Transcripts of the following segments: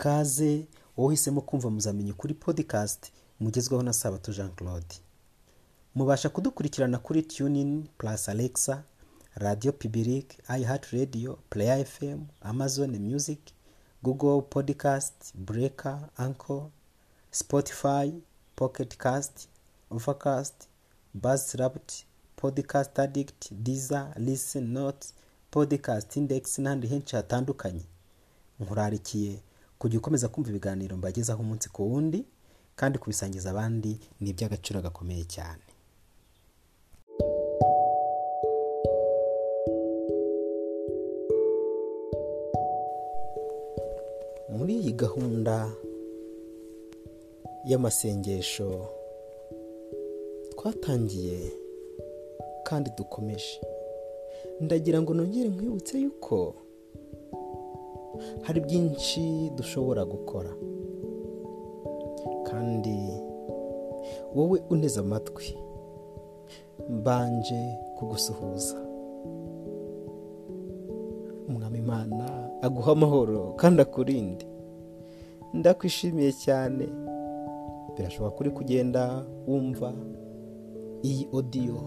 ikaze wowe uhisemo kumva muzamenye kuri podcast mugezweho na sabato jean claude mubasha kudukurikirana kuri tunin plus alexa radio public iheart radio player fm amazon music google podcast breaker anchor spotify pocket cast overcast buzzsprout podcast addict deezer listen notes podcast index n'ahandi henshi hatandukanye. Nkurarikiye kujya ukomeza kumva ibiganiro mbagezaho umunsi ku wundi kandi kubisangiza abandi ni iby'agaciro gakomeye cyane. Muri iyi gahunda y'amasengesho twatangiye kandi dukomeje. Ndagira ngo nongere nkwibutse yuko hari byinshi dushobora gukora. Kandi wowe uneze amatwi mbanje kugusuhuza. Umwami imana aguha amahoro kandi akurinde. Ndakwishimiye cyane. Birashoboka kuri kugenda wumva iyi odiyo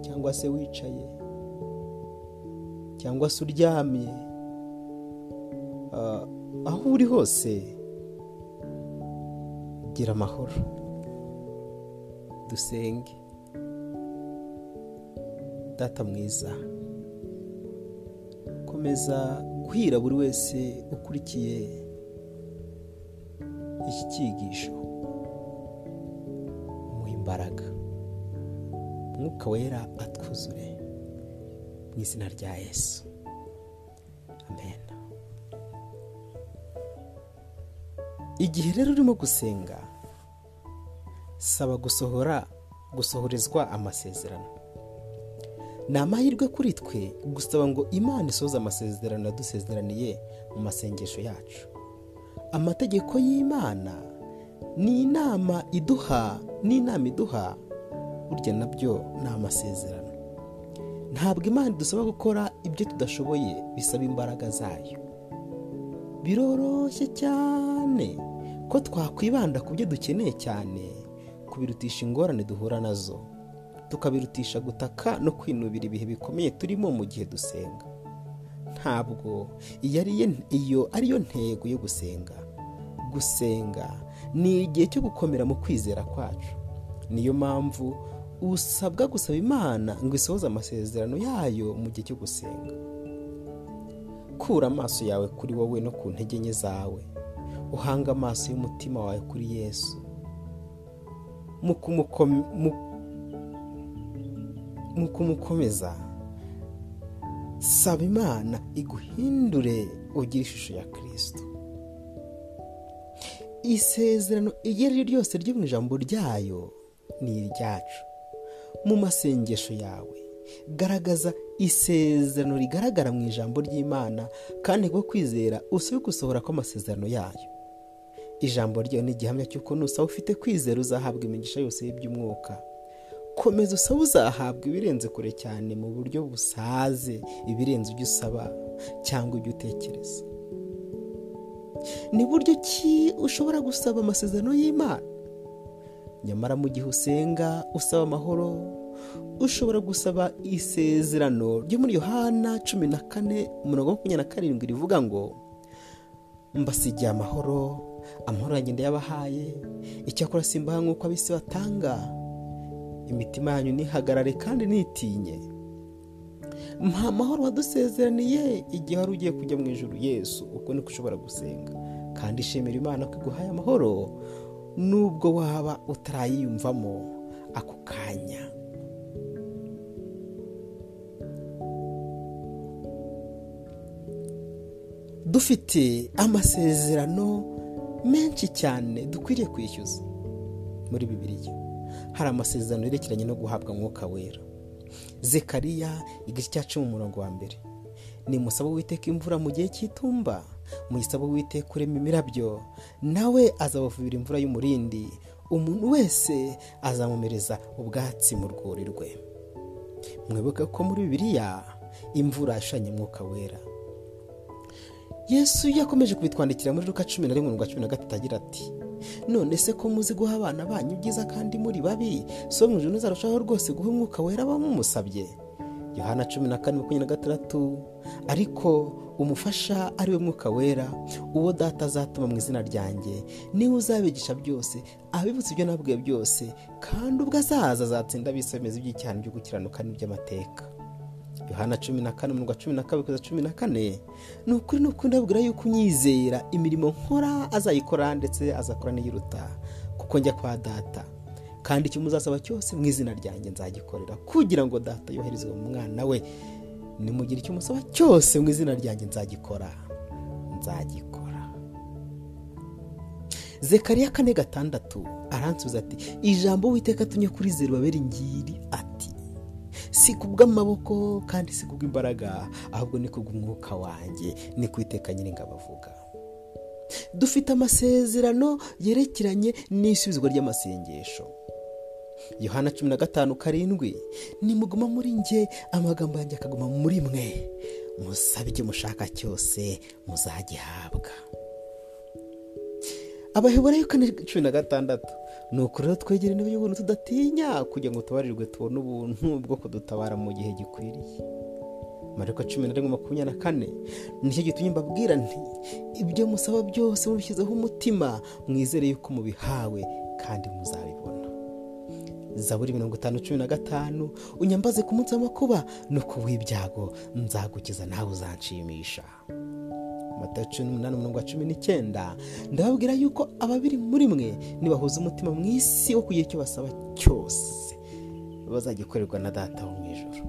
cyangwa se wicaye. Cyangwa se uryamye. Aho uri hose gira amahoro. Dusenge. Data mwiza. Komeza guhira buri wese ukurikiye iki cyigisho. Mu imbaraga. Mwuka wera atwuzure mu izina rya yesu. Amen. Igihe rero urimo gusenga saba gusohora gusohorezwa amasezerano. Ni amahirwe kuri twe gusaba ngo imana isohoze amasezerano yadusezeraniye mu masengesho yacu. Amategeko y'imana ni inama iduha n'inama iduha burya na byo ni amasezerano. Ntabwo imana idusaba gukora ibyo tudashoboye bisaba imbaraga zayo. Biroroshye cyane. Ko twakwibanda ku byo dukeneye cyane kubirutisha ingorane duhura na zo tukabirutisha gutaka no kwinubira ibihe bikomeye turimo mu gihe dusenga. Ntabwo iyo ari ariyo ntego yo gusenga. Gusenga ni igihe cyo gukomera mu kwizera kwacu. Niyo mpamvu usabwa gusaba imana ngo isohoze amasezerano yayo mu gihe cyo gusenga. Kura amaso yawe kuri wowe no ku ntege nke zawe. Uhanga amaso y'umutima wawe kuri yesu. Mu kumukom- mu- mu kumukomeza saba imana iguhindure ugire ishusho ya kirisito isezerano iryo ari ryo ryose ryo mu ijambo ryayo ni iryacu. Mu masengesho yawe garagaza isezerano rigaragara mu ijambo ry'imana kandi bwo kwizera usabe gusohora kw'amasezerano yayo. Ijambo ryayo ni igihamya cy'uko nusaba ufite kwizera uzahabwa imigisha yose y'iby'umwuka. Komeza usaba uzahabwa ibirenze kure cyane mu buryo busaze ibirenze ibyo usaba cyangwa ibyo utekereza. Ni buryo ki ushobora gusaba amasezerano y'imana? Nyamara mu gihe usenga usaba amahoro ushobora gusaba isezerano ryo muri yohana cumi na kane umurongo makumyabiri na karindwi rivuga ngo mbasigiye amahoro amahoro yanjye ndayabahaye icyakora simbaha nk'uko ab'isi batanga. Imitima yanyu ntihagarare kandi ntitinye mpa amahoro wadusezeraniye igihe wari ugiye kujya mu ijoro yesu uko niko ushobora gusenga. Kandi ishimira imana ko iguhaye amahoro nubwo waba utarayiyumvamo ako kanya. Dufite amasezerano menshi cyane dukwiriye kwishyuza muri bibiliya. Hari amasezerano yerekeranye no guhabwa mwuka wera. Zekariya igice cya cumi umurongo wa mbere. Ni musaba witeka imvura mu gihe cy'itumba. Muyisaba witeka urema imirabyo. Nawe azabavubira imvura y'umurindi. Umuntu wese azamumereza ubwatsi mu rwuri rwe. Mwibuke ko muri bibiliya imvura ishanye mwuka wera. Yesu yakomeje kubitwandikira muri ruka cumi na rimwe mirongo cumi na gatatu agira ati none se ko muzi guha abana banyu ibyiza kandi muri babi? So mu ijoro ntizarushaho rwose guha umwuka wera bamumusabye. Yohana cumi na kane makumyabiri na gatandatu. Ariko umufasha ari we mwuka wera uwo data azatuma mu izina ryanjye. Niwe uzabigisha byose abibutsa ibyo nabwiye byose kandi ubwo azaza azatsinda abisomeza iby'icyaha byo gukiranuka n'iby'amateka. Yohana cumi na kane umurongo wa cumi na kabiri kugeza cumi na kane ni ukuri ni ukuri ndabwira yuko unyizera imirimo nkora azayikora ndetse azakora n'iyiruta kuko njya kwa data. Kandi icyo muzasaba cyose mu izina ryanjye nzagikorera kugira ngo data yoherezwe mu mwana we. Nimugire icyo musaba cyose mu izina ryanjye nzagikora nzagikora. Zekariya kane gatandatu aransubiza ati ijambo witeka tunye kuri zeru babere ingiri ati si kubw'amaboko kandi si kubw'imbaraga ahubwo ni kubw'umwuka wanjye. Ni kwiteka nyiringabo avuga dufite amasezerano yerekeranye n'isubizwa ry'amasengesho. Yohana cumi na gatanu karindwi. Nimuguma muri nge amagambo yanjye akaguma muri mwe. Musabe icyo mushaka cyose muzagihabwa. Abaheburayo kane cumi na gatandatu. Ni uku rero twegera intebe y'ubuntu tudatinya kugira ngo tubarirwe tubone ubuntu bwo kudutabara mu gihe gikwiriye. Mariko cumi na rimwe makumyabiri na kane ni cyo gitumye mbabwira nti ibyo musaba byose mubishyizeho umutima mwizere yuko mubihawe kandi muzabibona. Zaburi mirongo itanu cumi na gatanu unyambaze ku munsi w'amakuba no ku w'ibyago nzagukiza nawe uzanshimisha matayo cumi n'umunani umurongo wa cumi n'icyenda. Ndababwira yuko ababiri muri mwe nibahuza umutima mu isi wo kugira icyo basaba cyose. Bazagikorerwa na data wo mu ijoro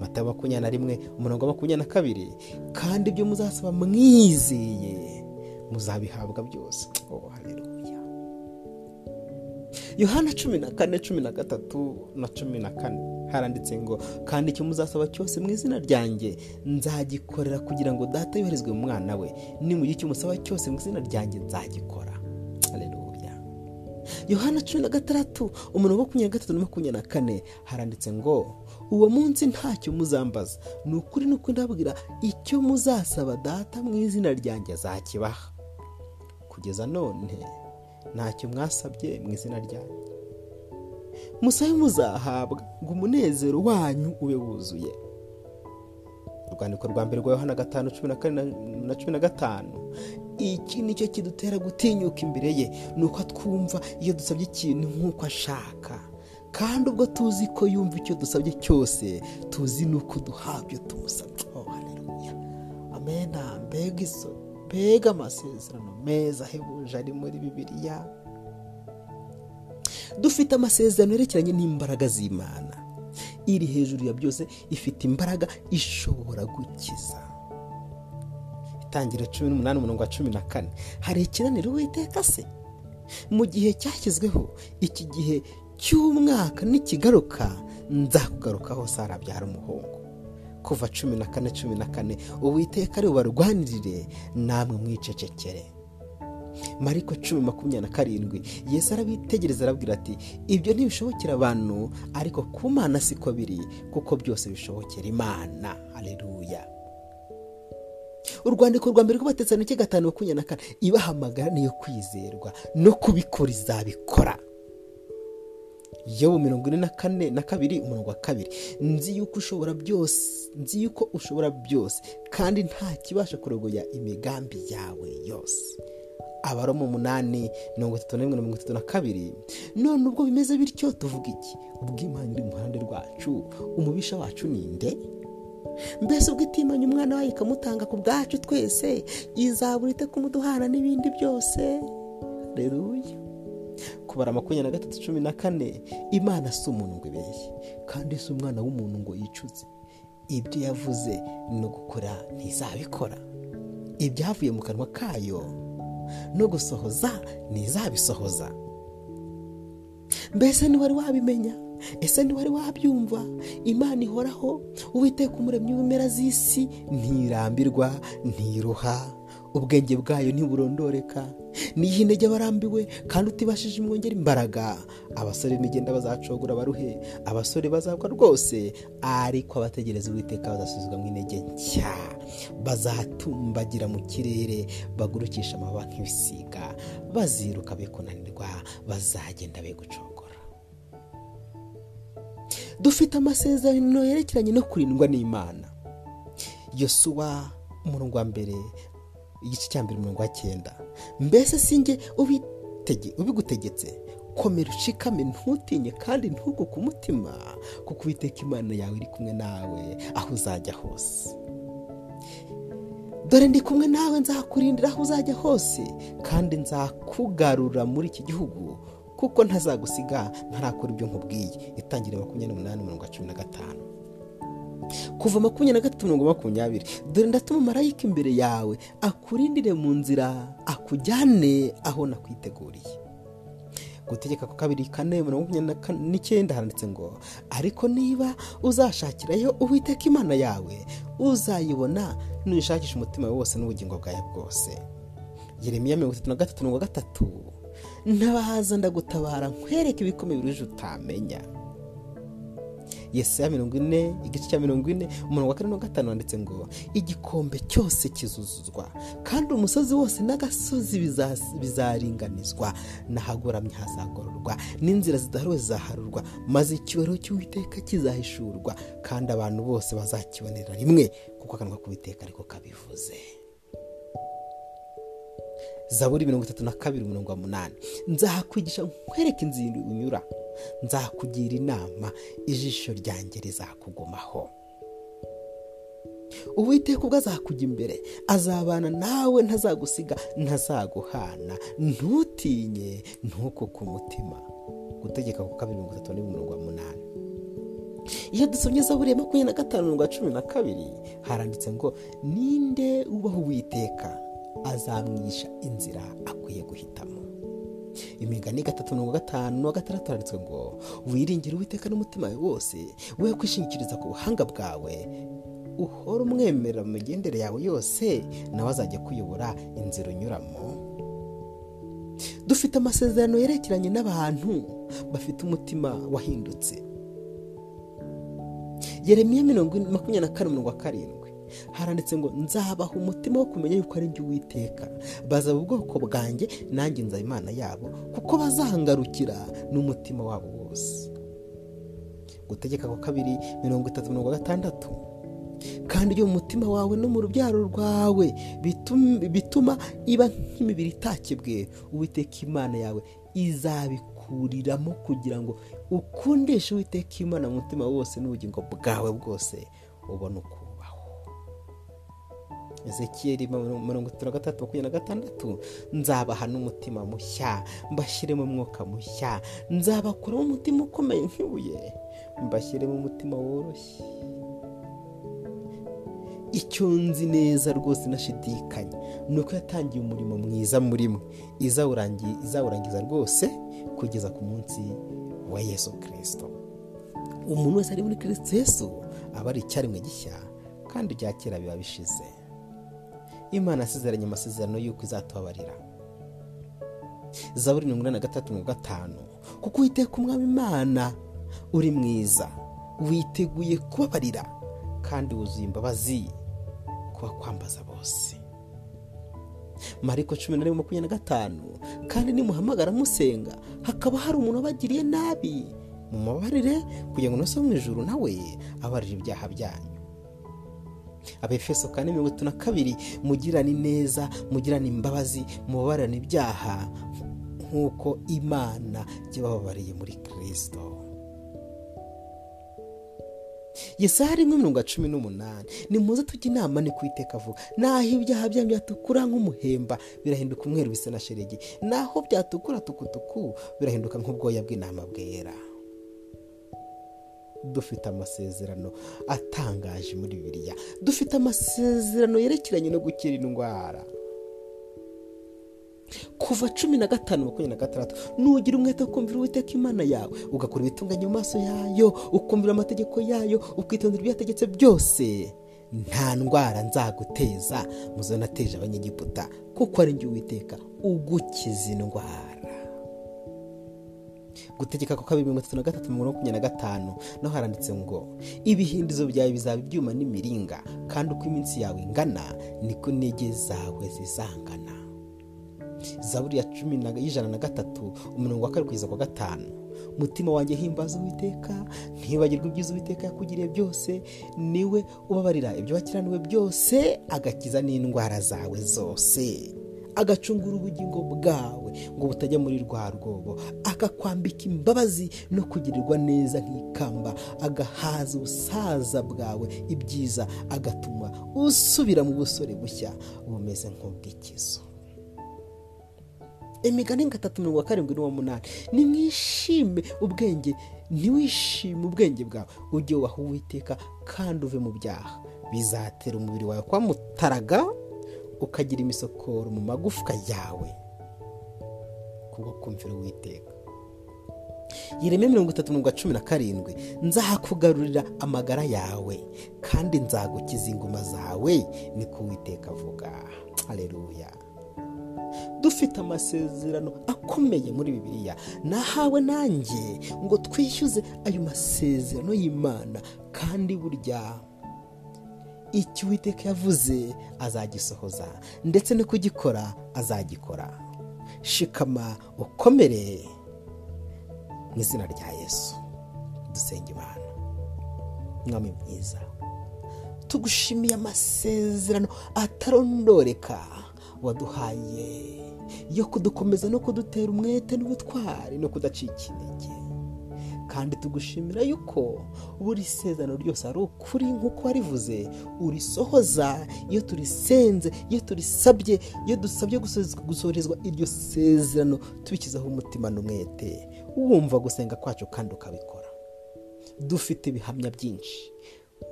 matayo makumyabiri na rimwe umurongo wa makumyabiri na kabiri. Kandi ibyo muzasaba mwizeye. Muzabihabwa byose. Oh yohana cumi na kane cumi na gatatu na cumi na kane. Haranditse ngo kandi icyo muzasaba cyose mu izina ryanjye nzagikorera kugira ngo data yoherezwe mu mwana we. Nimugire icyo musaba cyose mu izina ryanjye nzagikora. Yohana cumi na gatandatu umurongo makumyabiri na gatatu na makumyabiri na kane. Haranditse ngo uwo munsi ntacyo muzambaza. Ni ukuri ni ukuri ndababwira icyo muzasaba data mu izina ryanjye azakibaha. Kugeza none ntacyo mwasabye mu izina ryanjye musabe muzahabwa ngo umunezero wanyu ube wuzuye. Urwandiko rwa mbere rwa yohana gatanu cumi na kane na cumi na gatanu. Iki ni cyo kidutera gutinyuka imbere ye. Ni uko twumva iyo dusabye ikintu nk'uko ashaka. Kandi ubwo tuzi ko yumva icyo dusabye cyose tuzi n'uko duhabwa tumusabye. Oh amena mbega iso mbega amasezerano meza ahebuje ari muri bibiliya. Dufite amasezerano yerekeranye n'imbaraga z'imana. Iri hejuru ya byose ifite imbaraga ishobora gukiza. Itangira cumi n'umunani umurongo wa cumi na kane. Hari ikiraniro witeka se? Mu gihe cyashyizweho iki gihe cy'umwaka nikigaruka nzakugarukaho sarabyara umuhungu. Kuva cumi na kane cumi na kane. Uwiteka ari bubarwanirire namwe mwicecekere. Mariko cumi makumyabiri na karindwi. Yesu arabitegereza arabwira ati ibyo ntibishobokera abantu ariko ku mana siko biri kuko byose bishobokera imana. Hareruya urwandiko rwa mbere rw'abatesanike gatanu makumyabiri na kane. Ibahamagara niyo kwizerwa no kubikora izabikora. Yobu mirongo ine na kane na kabiri umurongo wa kabiri. Nzi yuko ushobora byose nzi yuko ushobora byose kandi nta kibasha kurogoya imigambi yawe yose. Abaroma umunani mirongo itatu na rimwe na mirongo itatu na kabiri. None ubwo bimeze bityo tuvuga iki? Ubwo imana iri mu ruhande rwacu umubisha wacu ni nde? Mbese ubwo itimanya umwana wayo ikamutanga ku bwacu twese izabura ite kumuduhana n'ibindi byose? Reruya kubara makumyabiri na gatatu cumi na kane imana si umuntu ngo ibeshye kandi si umwana w'umuntu ngo yicuze. Ibyo yavuze no gukora ntizabikora. Ibyavuye mu kanwa kayo no gusohoza ntizabisohoza. Mbese ntiwari wabimenya? Ese ntiwari wabyumva? Imana ihoraho uwiteka umuremyi w'ibimera z'isi ntirambirwa ntiruha. Ubwenge bwayo ntiburondoreka. Niyo intege abarambiwe? Kandi utibashije imwongera imbaraga. Abasore b'imigenda bazacogora baruhe? Abasore bazagwa rwose. Ariko abategereza uwiteka bazasubizwamo intege nshya. Bazatumbagira mu kirere. Bagurukisha amababa nk'ibisiga. Baziruka be kunanirwa bazagenda be gucogora dufite amasezerano yerekeranye no kurindwa n'imana. Yosuwa umurongo wa mbere igice cya mbere umurongo wa cyenda mbese sinjye ubigutegetse? Komera ushikame ntutinye kandi ntuguke umutima kuko uwiteka imana yawe iri kumwe nawe aho uzajya hose. Dore ndi kumwe nawe nzakurindira aho uzajya hose kandi nzakugarura muri iki gihugu kuko ntazagusiga ntarakora ibyo nkubwiye. Itangire makumyabiri n'umunani mirongo cumi na gatanu. Kuva makumyabiri na gatatu mirongo makumyabiri. Dore ndatuma marayika imbere yawe akurindire mu nzira akujyane aho nakwiteguriye gutegeka ku kabiri kane mirongo makumyabiri n'icyenda handitse ngo ariko niba uzashakirayo uwiteka imana yawe uzayibona nuyishakisha umutima wose n'ubugingo bwawe bwose. Yeremiya mirongo itatu na gatatu mirongo gatatu. Ndagutabara nkwereke ibikomeye biruje utamenya. Yesaya mirongo ine igice cya mirongo ine umurongo wa kane na gatanu wanditse ngo igikombe cyose kizuzuzwa kandi umusozi wose n'agasozi bizaringanizwa n'ahagoramye hazagororwa n'inzira zidaharuwe zizaharurwa maze icyubahiro cy'uwiteka kizahishurwa kandi abantu bose bazakibonera rimwe kuko akanwa k'uwiteka ariko kabivuze. Zaburi mirongo itatu na kabiri umurongo wa nzahakwigisha nkwereke inzira unyura. Nzakugira inama ijisho ryanjye rizakugumaho. Uwiteka ubwo azakujya imbere azabana nawe ntazagusiga ntazaguhana. Ntutinye ntukuke umutima gutegeka ku kabiri mirongo itatu n'umurongo wa munani iyo dusomye zaburi ya makumyabiri na gatanu mirongo cumi na kabiri haranditse ngo ninde ubaho uwiteka? Azamwisha inzira akwiye guhitamo. Imigani gatatu mirongo gatanu na gatandatu handitswe ngo wiringire uwiteka n'umutima wawe wose we kwishingikiriza ku buhanga bwawe. Uhora umwemerera mu migendere yawe yose nawe azajya kuyobora inzira unyuramo. Dufite amasezerano yerekeranye n'abantu bafite umutima wahindutse. Yeremiya makumyabiri na kane mirongo karindwi. Haranditse ngo nzabaha umutima wo kumenya yuko ari njye uwiteka. Bazaba ubwoko bwanjye nanjye nzaba imana yabo kuko bazangarukira n'umutima wabo wose. Gutegeka ku kabiri mirongo itatu mirongo gatandatu. Kandi iyo mu mutima wawe no mu rubyaro rwawe bituma iba nk'imibiri itakebwe uwiteka imana yawe izabikuriramo kugira ngo ukundishe uwiteka imana mu mutima wose n'ubugingo bwawe bwose ubone uko ezekiyeri mirongo itatu na gatatu makumyabiri na gatandatu. Nzabaha n'umutima mushya mbashyiremo umwuka mushya. Nzabakuramo umutima ukomeye nk'ibuye mbashyiremo umutima woroshye. Icyo nzi neza rwose nashidikanya ni uko yatangiye umurimo mwiza muri mwe. Izawurangiza rwose kugeza ku munsi wa yesu kirisito umuntu wese ari muri kirisito yesu aba ari icyaremwe gishya kandi ibya kera biba bishize. Imana asezeranye amasezerano y'uko izatubabarira. Zaburi mirongo inani na gatatu mirongo gatanu kuko witeka umwami imana uri mwiza witeguye kubabarira kandi wuzuye imbabazi kuba kwambaza bose. Mariko cumi na rimwe makumyabiri na gatanu kandi nimuhamagara musenga hakaba hari umuntu wabagiriye nabi mu mabarire kugira ngo unoze mu ijuru nawe abarire ibyaha byanyu. Abefeso kane mirongo itatu na kabiri. Mugirane neza mugirane imbabazi mubabarane ibyaha nk'uko imana yabababariye muri kirisito yesaya rimwe mirongo cumi n'umunani. Ni muze tujya inama ni kwiteka avuga naho ibyaha byanyu byatukura nk'umuhemba birahinduka umweru bisa na sheregi naho byatukura tukutuku birahinduka nk'ubwoya bw'intama bwera. Dufite amasezerano atangaje muri bibiriya dufite amasezerano yerekeranye no gukira indwara. Kuva cumi na gatanu makumyabiri na gatandatu nugira umwete wo kumvira uwiteka imana yawe. Ugakora ibitunganye mu maso yayo ukumvira amategeko yayo ukitondera ibyo yategetse byose. Nta ndwara nzaguteza muzo nateje abanyegiputa kuko ari njye uwiteka ugukiza indwara. Gutegeka ko kabiri mirongo itatu na gatatu mirongo makumyabiri na gatanu naho haranditse ngo ibihindizo byawe bizaba ibyuma n'imiringa kandi uko iminsi yawe ingana niko intege zawe zizangana. Zaburi ya cumi y'ijana na gatatu umurongo wa kugeza ku wa gatanu. Umutima wanjye himbaza uwiteka ntibagirwe ibyiza uwiteka yakugiriye byose ni we ubabarira ibyo wakiraniwe byose agakiza n'indwara zawe zose. Agacungura ubugingo bwawe ngo butajya muri rwa rwobo. Akakwambika imbabazi no kugirirwa neza nk'ikamba. Agahaza ubusaza bwawe ibyiza agatuma usubira mu busore bushya bumeze nk'ubw'ikizo imigani gatatu mirongo karindwi n'uwa munani. Nimwishime ubwenge ntiwishime ubwenge bwawe. Ujye wubaha uwiteka kandi uve mu byaha. Bizatera umubiri wawe kuba mutaraga. Ukagira imisokoro mu magufwa yawe kubwo kumvira uwiteka. Yireme mirongo itatu mirongo cumi na karindwi nzakugarurira amagara yawe kandi nzagukiza inguma zawe niko uwiteka avuga. Hareruya dufite amasezerano akomeye muri bibiliya. Nahawe nanjye ngo twishyuze ayo masezerano y'imana kandi burya icyo uwiteka yavuze azagisohoza ndetse no kugikora azagikora. Shikama ukomere mu izina rya yesu. Dusenga imana. Mwami mwiza tugushimiye amasezerano atarondoreka waduhaye yo kudukomeza no kudutera umwete n'ubutwari no kudacika intege. Kandi tugushimira yuko buri sezerano ryose ari ukuri nk'uko warivuze urisohoza iyo turisenze iyo turisabye iyo dusabye gusohorezwa iryo sezerano tubikizaho umutima n'umwete wumva gusenga kwacu kandi ukabikora. Dufite ibihamya byinshi.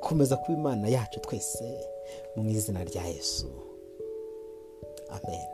Komeza kuba imana yacu twese mu izina rya yesu. Amen.